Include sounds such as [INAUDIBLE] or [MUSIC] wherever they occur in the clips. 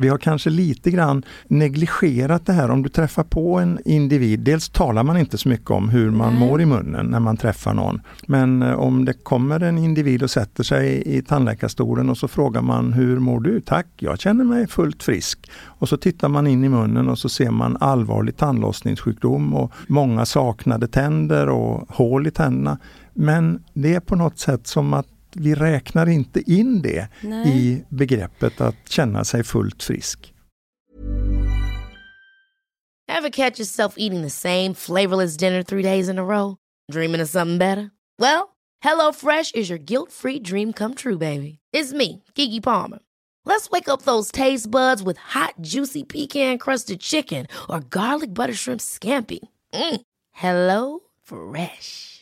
Vi har kanske lite grann negligerat det här om du träffar på en individ. Dels talar man inte så mycket om hur man Nej. mår i munnen när man träffar någon. Men eh, om det kommer en individ och sätter sig i tandläkarstolen och så frågar man hur mår du? Tack, jag känner mig fullt frisk. Och så tittar man in i munnen och så ser man allvarlig tandlossningssjukdom och många saknade tänder och hål i tänderna. Men det är på något sätt som att vi räknar inte in det Nej. i begreppet att känna sig fullt frisk. Have catch yourself eating the same flavorless dinner three days in a row? Dreaming of something better? Well, hello fresh is your guilt free dream come true baby. It's me, Gigi Palmer. Let's wake up those taste buds with hot juicy pecan crusted chicken or garlic butter shrimp scampi. Mm. Hello fresh.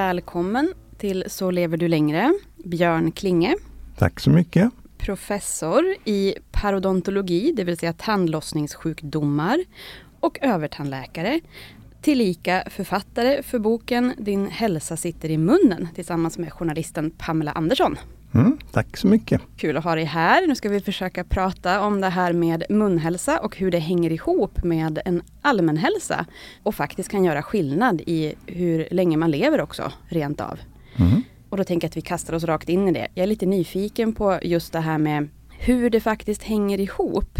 Välkommen till Så lever du längre, Björn Klinge. Tack så mycket. Professor i parodontologi, det vill säga tandlossningssjukdomar och övertandläkare. Tillika författare för boken Din hälsa sitter i munnen tillsammans med journalisten Pamela Andersson. Mm, tack så mycket. Kul att ha dig här. Nu ska vi försöka prata om det här med munhälsa och hur det hänger ihop med en allmänhälsa. Och faktiskt kan göra skillnad i hur länge man lever också, rent av. Mm. Och då tänker jag att vi kastar oss rakt in i det. Jag är lite nyfiken på just det här med hur det faktiskt hänger ihop.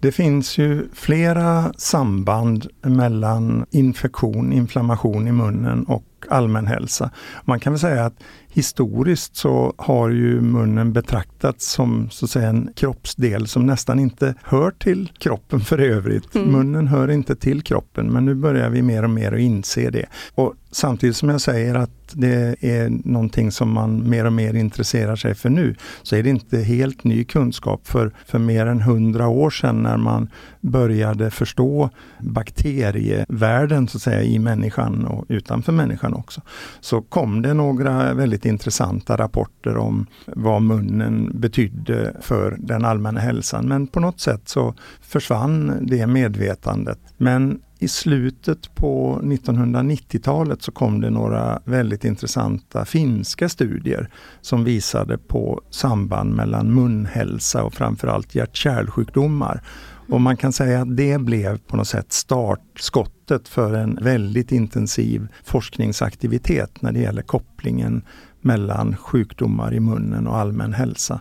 Det finns ju flera samband mellan infektion, inflammation i munnen och allmän hälsa. Man kan väl säga att historiskt så har ju munnen betraktats som så att säga, en kroppsdel som nästan inte hör till kroppen för övrigt. Mm. Munnen hör inte till kroppen men nu börjar vi mer och mer att inse det. Och samtidigt som jag säger att det är någonting som man mer och mer intresserar sig för nu, så är det inte helt ny kunskap. För, för mer än hundra år sedan när man började förstå bakterievärlden så att säga i människan och utanför människan också, så kom det några väldigt intressanta rapporter om vad munnen betydde för den allmänna hälsan. Men på något sätt så försvann det medvetandet. Men i slutet på 1990-talet så kom det några väldigt intressanta finska studier som visade på samband mellan munhälsa och framförallt hjärt-kärlsjukdomar. Och man kan säga att det blev på något sätt startskottet för en väldigt intensiv forskningsaktivitet när det gäller kopplingen mellan sjukdomar i munnen och allmän hälsa.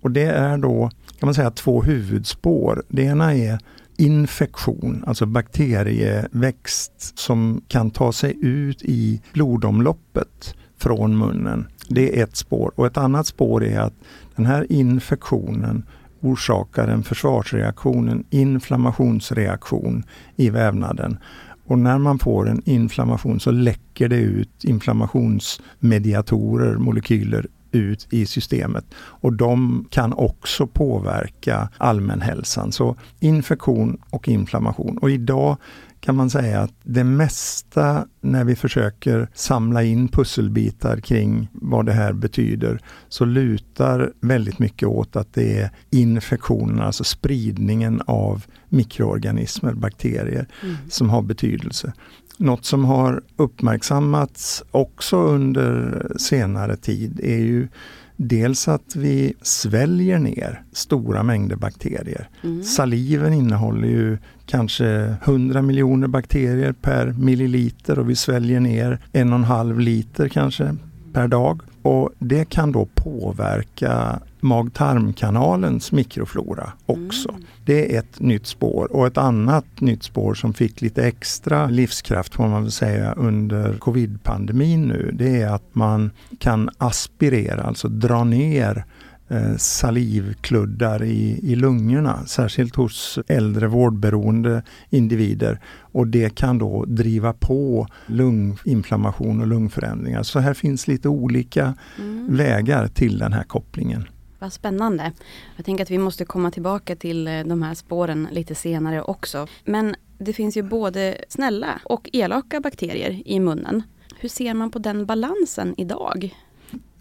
Och det är då kan man säga två huvudspår. Det ena är infektion, alltså bakterieväxt som kan ta sig ut i blodomloppet från munnen. Det är ett spår. Och ett annat spår är att den här infektionen orsakar en försvarsreaktion, en inflammationsreaktion i vävnaden. Och när man får en inflammation så läcker det ut inflammationsmediatorer, molekyler ut i systemet. Och de kan också påverka allmänhälsan. Så infektion och inflammation. Och idag kan man säga att det mesta när vi försöker samla in pusselbitar kring vad det här betyder, så lutar väldigt mycket åt att det är infektionen, alltså spridningen av mikroorganismer, bakterier, mm. som har betydelse. Något som har uppmärksammats också under senare tid är ju Dels att vi sväljer ner stora mängder bakterier. Mm. Saliven innehåller ju kanske 100 miljoner bakterier per milliliter och vi sväljer ner en och en halv liter kanske per dag. Och Det kan då påverka mag-tarmkanalens mikroflora också. Mm. Det är ett nytt spår och ett annat nytt spår som fick lite extra livskraft får man väl säga under covid-pandemin nu. Det är att man kan aspirera, alltså dra ner salivkluddar i, i lungorna, särskilt hos äldre vårdberoende individer. Och det kan då driva på lunginflammation och lungförändringar. Så här finns lite olika mm. vägar till den här kopplingen. Vad spännande. Jag tänker att vi måste komma tillbaka till eh, de här spåren lite senare också. Men det finns ju både snälla och elaka bakterier i munnen. Hur ser man på den balansen idag?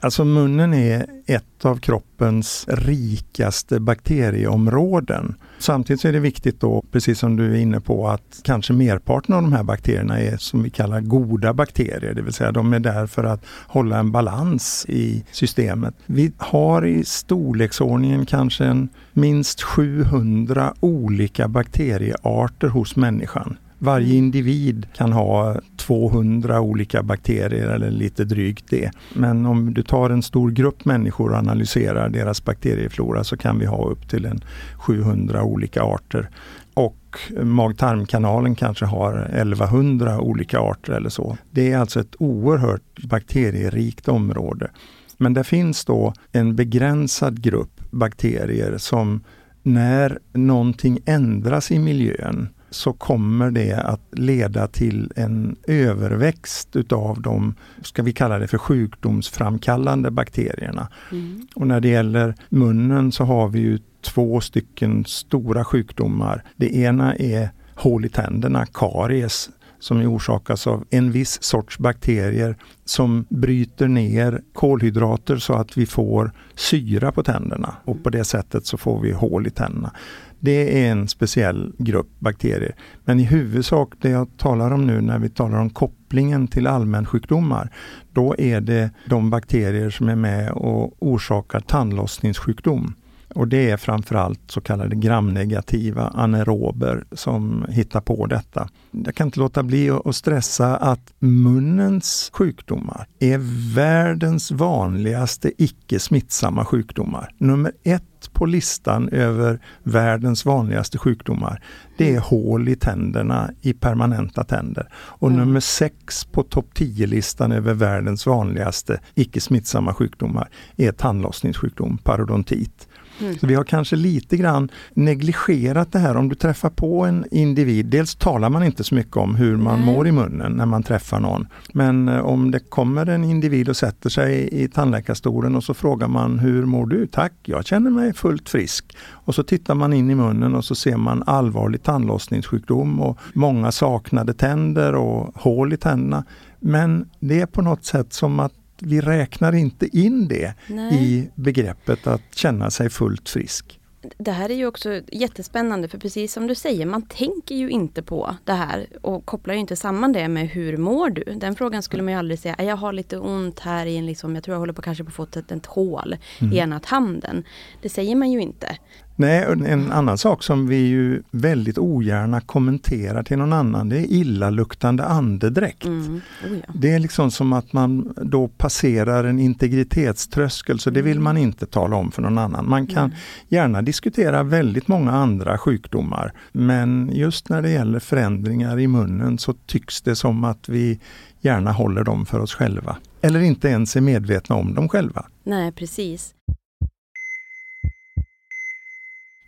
Alltså munnen är ett av kroppens rikaste bakterieområden. Samtidigt är det viktigt då, precis som du är inne på, att kanske merparten av de här bakterierna är som vi kallar goda bakterier, det vill säga de är där för att hålla en balans i systemet. Vi har i storleksordningen kanske en minst 700 olika bakteriearter hos människan. Varje individ kan ha 200 olika bakterier eller lite drygt det. Men om du tar en stor grupp människor och analyserar deras bakterieflora så kan vi ha upp till en 700 olika arter. Och mag-tarmkanalen kanske har 1100 olika arter eller så. Det är alltså ett oerhört bakterierikt område. Men det finns då en begränsad grupp bakterier som när någonting ändras i miljön så kommer det att leda till en överväxt utav de, ska vi kalla det för sjukdomsframkallande bakterierna. Mm. Och när det gäller munnen så har vi ju två stycken stora sjukdomar. Det ena är hål i tänderna, karies, som orsakas av en viss sorts bakterier som bryter ner kolhydrater så att vi får syra på tänderna och på det sättet så får vi hål i tänderna. Det är en speciell grupp bakterier. Men i huvudsak det jag talar om nu när vi talar om kopplingen till allmänsjukdomar, då är det de bakterier som är med och orsakar tandlossningssjukdom. Och det är framförallt så kallade gramnegativa anaerober som hittar på detta. Jag kan inte låta bli att stressa att munnens sjukdomar är världens vanligaste icke smittsamma sjukdomar. Nummer ett på listan över världens vanligaste sjukdomar, det är hål i tänderna i permanenta tänder. Och mm. nummer sex på topp 10-listan över världens vanligaste icke smittsamma sjukdomar är tandlossningssjukdom, parodontit. Mm. Så vi har kanske lite grann negligerat det här om du träffar på en individ. Dels talar man inte så mycket om hur man Nej. mår i munnen när man träffar någon. Men eh, om det kommer en individ och sätter sig i tandläkarstolen och så frågar man hur mår du? Tack, jag känner mig fullt frisk. Och så tittar man in i munnen och så ser man allvarlig tandlossningssjukdom och många saknade tänder och hål i tänderna. Men det är på något sätt som att vi räknar inte in det Nej. i begreppet att känna sig fullt frisk. Det här är ju också jättespännande för precis som du säger, man tänker ju inte på det här och kopplar ju inte samman det med hur mår du? Den frågan skulle man ju aldrig säga, jag har lite ont här i en, liksom, jag tror jag håller på kanske på att få ett, ett hål mm. i ena tanden. Det säger man ju inte. Nej, en annan sak som vi ju väldigt ogärna kommenterar till någon annan, det är illaluktande andedräkt. Mm. Oh ja. Det är liksom som att man då passerar en integritetströskel, så det vill man inte tala om för någon annan. Man kan mm. gärna diskutera väldigt många andra sjukdomar, men just när det gäller förändringar i munnen så tycks det som att vi gärna håller dem för oss själva. Eller inte ens är medvetna om dem själva. Nej, precis.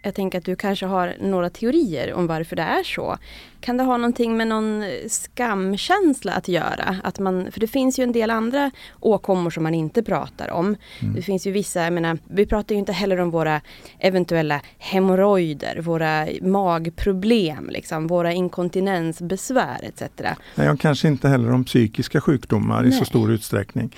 Jag tänker att du kanske har några teorier om varför det är så. Kan det ha någonting med någon skamkänsla att göra? Att man, för det finns ju en del andra åkommor som man inte pratar om. Mm. Det finns ju vissa, jag menar, vi pratar ju inte heller om våra eventuella hemorrojder, våra magproblem, liksom, våra inkontinensbesvär etc. Nej, och kanske inte heller om psykiska sjukdomar Nej. i så stor utsträckning.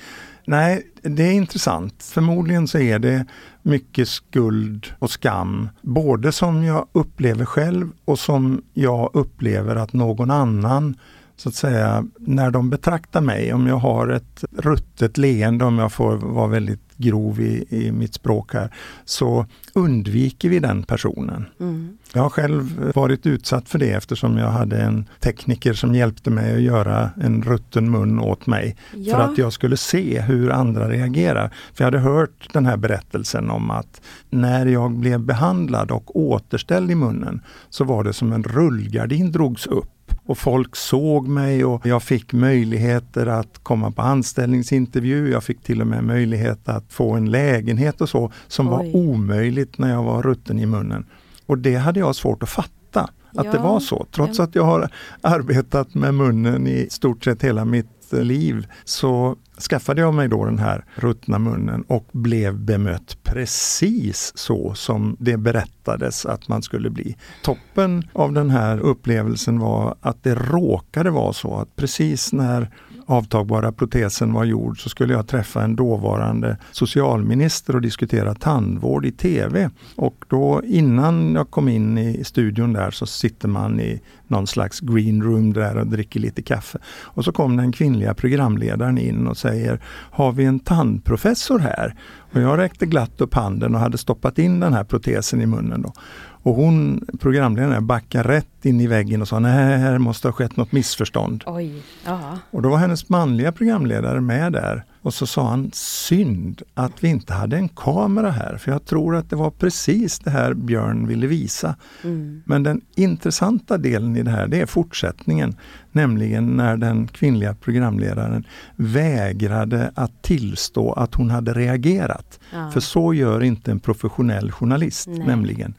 Nej, det är intressant. Förmodligen så är det mycket skuld och skam, både som jag upplever själv och som jag upplever att någon annan så att säga, när de betraktar mig, om jag har ett ruttet leende, om jag får vara väldigt grov i, i mitt språk här, så undviker vi den personen. Mm. Jag har själv varit utsatt för det eftersom jag hade en tekniker som hjälpte mig att göra en rutten mun åt mig. Ja. För att jag skulle se hur andra reagerar. För jag hade hört den här berättelsen om att när jag blev behandlad och återställd i munnen så var det som en rullgardin drogs upp och folk såg mig och jag fick möjligheter att komma på anställningsintervju. Jag fick till och med möjlighet att få en lägenhet och så som Oj. var omöjligt när jag var rutten i munnen. Och det hade jag svårt att fatta att ja. det var så. Trots att jag har arbetat med munnen i stort sett hela mitt liv så skaffade jag mig då den här ruttna munnen och blev bemött precis så som det berättades att man skulle bli. Toppen av den här upplevelsen var att det råkade vara så att precis när avtagbara protesen var gjord så skulle jag träffa en dåvarande socialminister och diskutera tandvård i TV. Och då innan jag kom in i studion där så sitter man i någon slags green room där och dricker lite kaffe. Och så kom den kvinnliga programledaren in och säger Har vi en tandprofessor här? Och jag räckte glatt upp handen och hade stoppat in den här protesen i munnen. Då. Och hon, programledaren, backade rätt in i väggen och sa nej, här måste ha skett något missförstånd. Oj, och då var hennes manliga programledare med där och så sa han synd att vi inte hade en kamera här för jag tror att det var precis det här Björn ville visa. Mm. Men den intressanta delen i det här det är fortsättningen. Nämligen när den kvinnliga programledaren vägrade att tillstå att hon hade reagerat. Ja. För så gör inte en professionell journalist Nej. nämligen.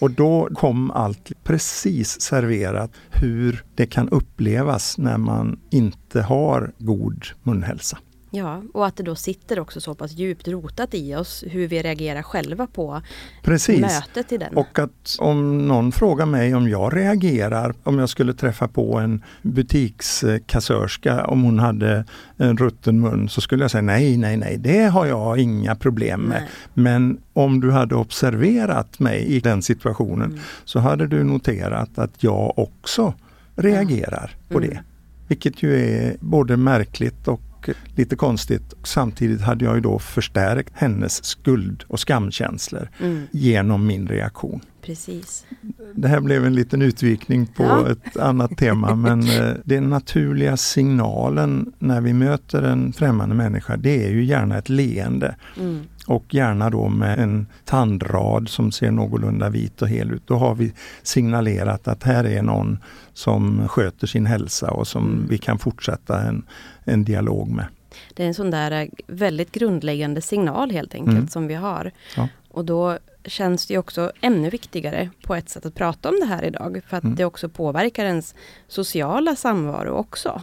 Och då kom allt precis serverat hur det kan upplevas när man inte har god munhälsa. Ja, och att det då sitter också så pass djupt rotat i oss hur vi reagerar själva på Precis. mötet i den. Och att om någon frågar mig om jag reagerar om jag skulle träffa på en butikskassörska om hon hade en rutten mun så skulle jag säga nej, nej, nej, det har jag inga problem med. Nej. Men om du hade observerat mig i den situationen mm. så hade du noterat att jag också reagerar ja. på mm. det. Vilket ju är både märkligt och lite konstigt. Samtidigt hade jag ju då förstärkt hennes skuld och skamkänslor mm. genom min reaktion. Precis. Det här blev en liten utvikning på ja. ett annat tema men eh, den naturliga signalen när vi möter en främmande människa det är ju gärna ett leende. Mm. Och gärna då med en tandrad som ser någorlunda vit och hel ut. Då har vi signalerat att här är någon som sköter sin hälsa och som mm. vi kan fortsätta en, en dialog med. Det är en sån där eh, väldigt grundläggande signal helt enkelt mm. som vi har. Ja. Och då känns det också ännu viktigare på ett sätt att prata om det här idag. För att mm. det också påverkar ens sociala samvaro också.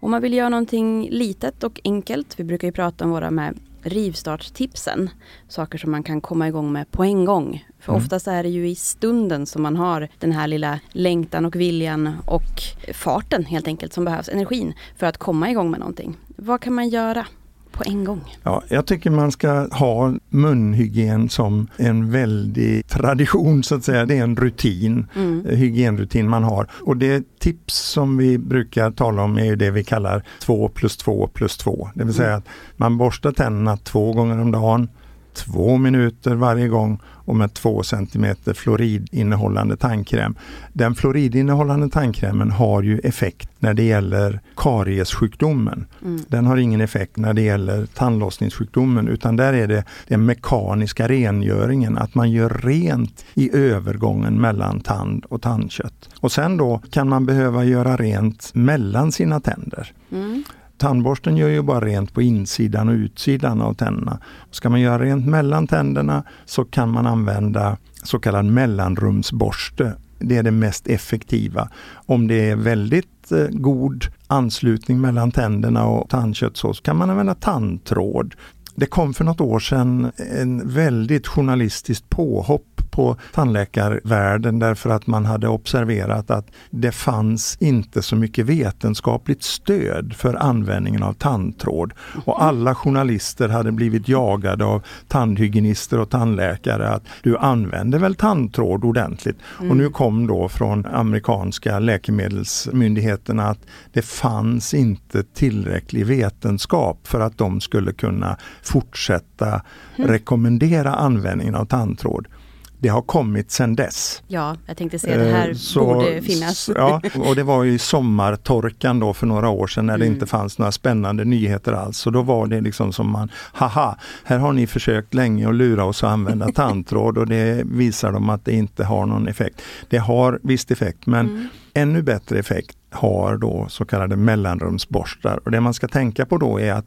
Om man vill göra någonting litet och enkelt, vi brukar ju prata om våra med rivstartstipsen. Saker som man kan komma igång med på en gång. För Mm. oftast är det ju i stunden som man har den här lilla längtan och viljan och farten helt enkelt som behövs, energin, för att komma igång med någonting. Vad kan man göra på en gång? Ja, jag tycker man ska ha munhygien som en väldig tradition så att säga. Det är en rutin, eh, hygienrutin man har. Och det tips som vi brukar tala om är det vi kallar 2 plus 2 plus 2. Det vill säga att man borstar tänderna två gånger om dagen, två minuter varje gång och med 2 cm fluoridinnehållande tandkräm. Den fluoridinnehållande tandkrämen har ju effekt när det gäller kariessjukdomen. Den har ingen effekt när det gäller tandlossningssjukdomen utan där är det den mekaniska rengöringen, att man gör rent i övergången mellan tand och tandkött. Och sen då kan man behöva göra rent mellan sina tänder. Tandborsten gör ju bara rent på insidan och utsidan av tänderna. Ska man göra rent mellan tänderna så kan man använda så kallad mellanrumsborste. Det är det mest effektiva. Om det är väldigt eh, god anslutning mellan tänderna och tandkött så kan man använda tandtråd. Det kom för något år sedan en väldigt journalistiskt påhopp på tandläkarvärlden därför att man hade observerat att det fanns inte så mycket vetenskapligt stöd för användningen av tandtråd. Och alla journalister hade blivit jagade av tandhygienister och tandläkare att du använder väl tandtråd ordentligt? Och nu kom då från amerikanska läkemedelsmyndigheterna att det fanns inte tillräcklig vetenskap för att de skulle kunna fortsätta rekommendera användningen av tandtråd. Det har kommit sedan dess. Ja, jag tänkte säga det här Eh, så- borde finnas. Ja, och det var ju sommartorkan då för några år sedan när det Mm. inte fanns några spännande nyheter alls. Så då var det liksom som man, haha, här har ni försökt länge att lura oss att använda [LAUGHS] tandtråd och det visar de att det inte har någon effekt. Det har visst effekt men Mm. ännu bättre effekt har då så kallade mellanrumsborstar. Och det man ska tänka på då är att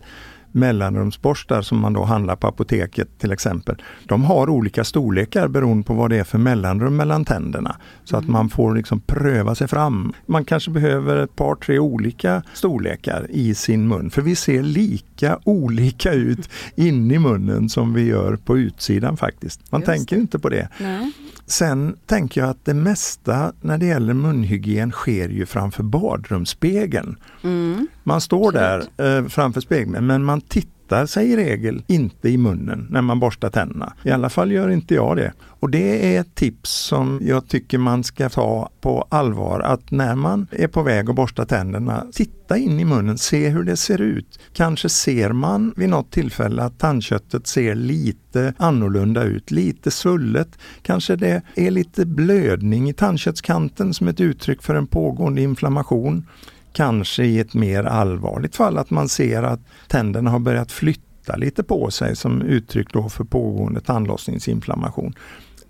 mellanrumsborstar som man då handlar på apoteket till exempel. De har olika storlekar beroende på vad det är för mellanrum mellan tänderna. Så att man får liksom pröva sig fram. Man kanske behöver ett par, tre olika storlekar i sin mun. För vi ser lika olika ut [LAUGHS] in i munnen som vi gör på utsidan faktiskt. Man Just tänker inte på det. Nej. Sen tänker jag att det mesta när det gäller munhygien sker ju framför badrumsspegeln. Mm. Man står där eh, framför spegeln men man tittar sig i regel inte i munnen när man borstar tänderna. I alla fall gör inte jag det. Och det är ett tips som jag tycker man ska ta på allvar att när man är på väg att borsta tänderna, titta in i munnen, se hur det ser ut. Kanske ser man vid något tillfälle att tandköttet ser lite annorlunda ut, lite svullet. Kanske det är lite blödning i tandköttskanten som ett uttryck för en pågående inflammation kanske i ett mer allvarligt fall att man ser att tänderna har börjat flytta lite på sig som uttryck då för pågående tandlossningsinflammation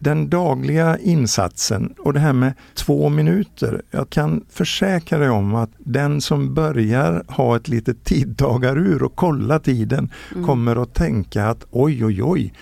den dagliga insatsen och det här med två minuter. Jag kan försäkra dig om att den som börjar ha ett litet tidtagarur och kolla tiden mm. kommer att tänka att oj, oj, oj,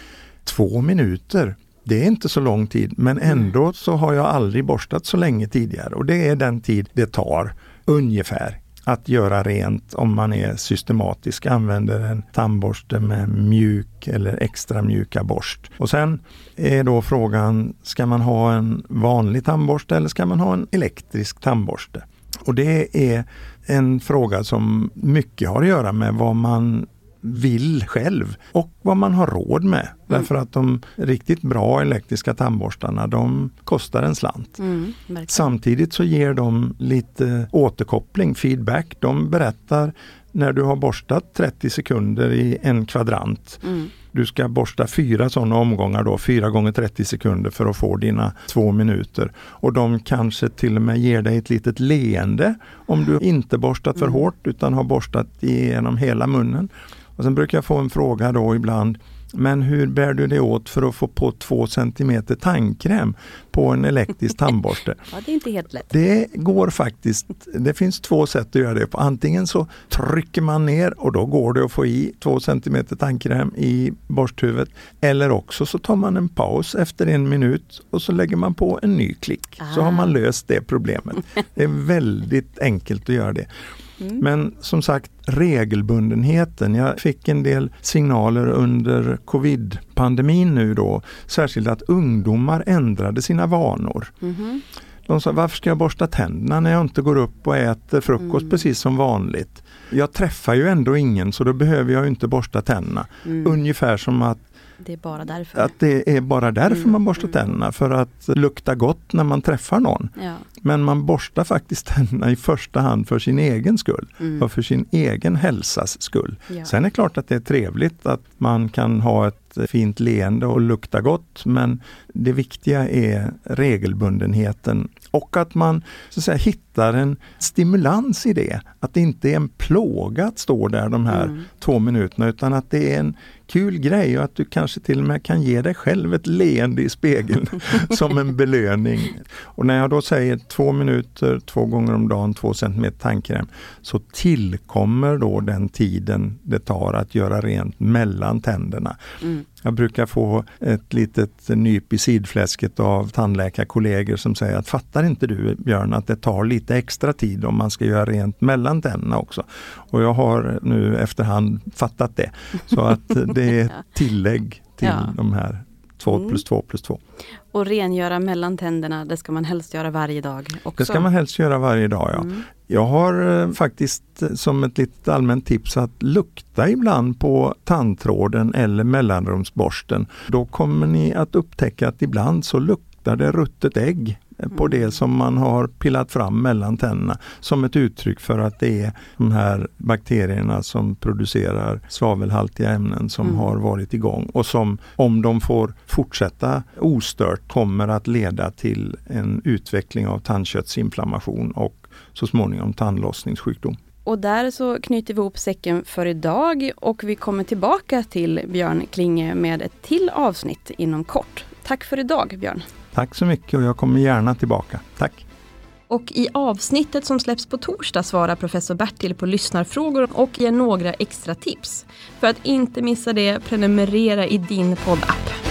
två minuter. Det är inte så lång tid men ändå så har jag aldrig borstat så länge tidigare och det är den tid det tar ungefär att göra rent om man är systematisk, använder en tandborste med mjuk eller extra mjuka borst. Och sen är då frågan, ska man ha en vanlig tandborste eller ska man ha en elektrisk tandborste? Och det är en fråga som mycket har att göra med vad man vill själv och vad man har råd med. Därför att de riktigt bra elektriska tandborstarna de kostar en slant. Mm, Samtidigt så ger de lite återkoppling, feedback. De berättar när du har borstat 30 sekunder i en kvadrant. Mm. Du ska borsta fyra sådana omgångar då, fyra gånger 30 sekunder för att få dina två minuter. Och de kanske till och med ger dig ett litet leende om du inte borstat för mm. hårt utan har borstat igenom hela munnen. Och sen brukar jag få en fråga då ibland, men hur bär du dig åt för att få på två centimeter tandkräm på en elektrisk tandborste? [LAUGHS] ja, det är inte helt lätt. Det går faktiskt. Det finns två sätt att göra det på. Antingen så trycker man ner och då går det att få i två centimeter tandkräm i borsthuvudet. Eller också så tar man en paus efter en minut och så lägger man på en ny klick. Ah. Så har man ah. löst det problemet. Det är väldigt enkelt att göra det. Mm. Men som sagt regelbundenheten. Jag fick en del signaler under covid-pandemin nu då, särskilt att ungdomar ändrade sina vanor. Mm. De sa, varför ska jag borsta tänderna när jag inte går upp och äter frukost mm. precis som vanligt? Jag träffar ju ändå ingen så då behöver jag inte borsta tänderna. Mm. Ungefär som att det är bara därför. Att det är bara därför mm. man borstar tänderna, för att lukta gott när man träffar någon. Ja. Men man borstar faktiskt tänderna i första hand för sin egen skull mm. och för sin egen hälsas skull. Ja. Sen är det klart att det är trevligt att man kan ha ett fint leende och lukta gott men det viktiga är regelbundenheten och att man så att säga, hittar en stimulans i det. Att det inte är en plåga att stå där de här mm. två minuterna utan att det är en kul grej och att du kanske till och med kan ge dig själv ett leende i spegeln [LAUGHS] som en belöning. Och när jag då säger två minuter, två gånger om dagen, två centimeter tandkräm, så tillkommer då den tiden det tar att göra rent mellan tänderna. Mm. Jag brukar få ett litet nyp i sidfläsket av tandläkarkollegor som säger att fattar inte du Björn att det tar lite extra tid om man ska göra rent mellan tänderna också. Och jag har nu efterhand fattat det. Så att det är [LAUGHS] tillägg till ja. de här 2 mm. plus 2 plus 2. Och rengöra mellan tänderna, det ska man helst göra varje dag? Också. Det ska man helst göra varje dag ja. Mm. Jag har eh, faktiskt eh, som ett litet allmänt tips att lukta ibland på tandtråden eller mellanrumsborsten. Då kommer ni att upptäcka att ibland så luktar det ruttet ägg på det mm. som man har pillat fram mellan tänderna som ett uttryck för att det är de här bakterierna som producerar svavelhaltiga ämnen som mm. har varit igång och som om de får fortsätta ostört kommer att leda till en utveckling av tandköttsinflammation och så småningom tandlossningssjukdom. Och där så knyter vi ihop säcken för idag och vi kommer tillbaka till Björn Klinge med ett till avsnitt inom kort. Tack för idag Björn! Tack så mycket och jag kommer gärna tillbaka. Tack! Och i avsnittet som släpps på torsdag svarar professor Bertil på lyssnarfrågor och ger några extra tips. För att inte missa det, prenumerera i din poddapp.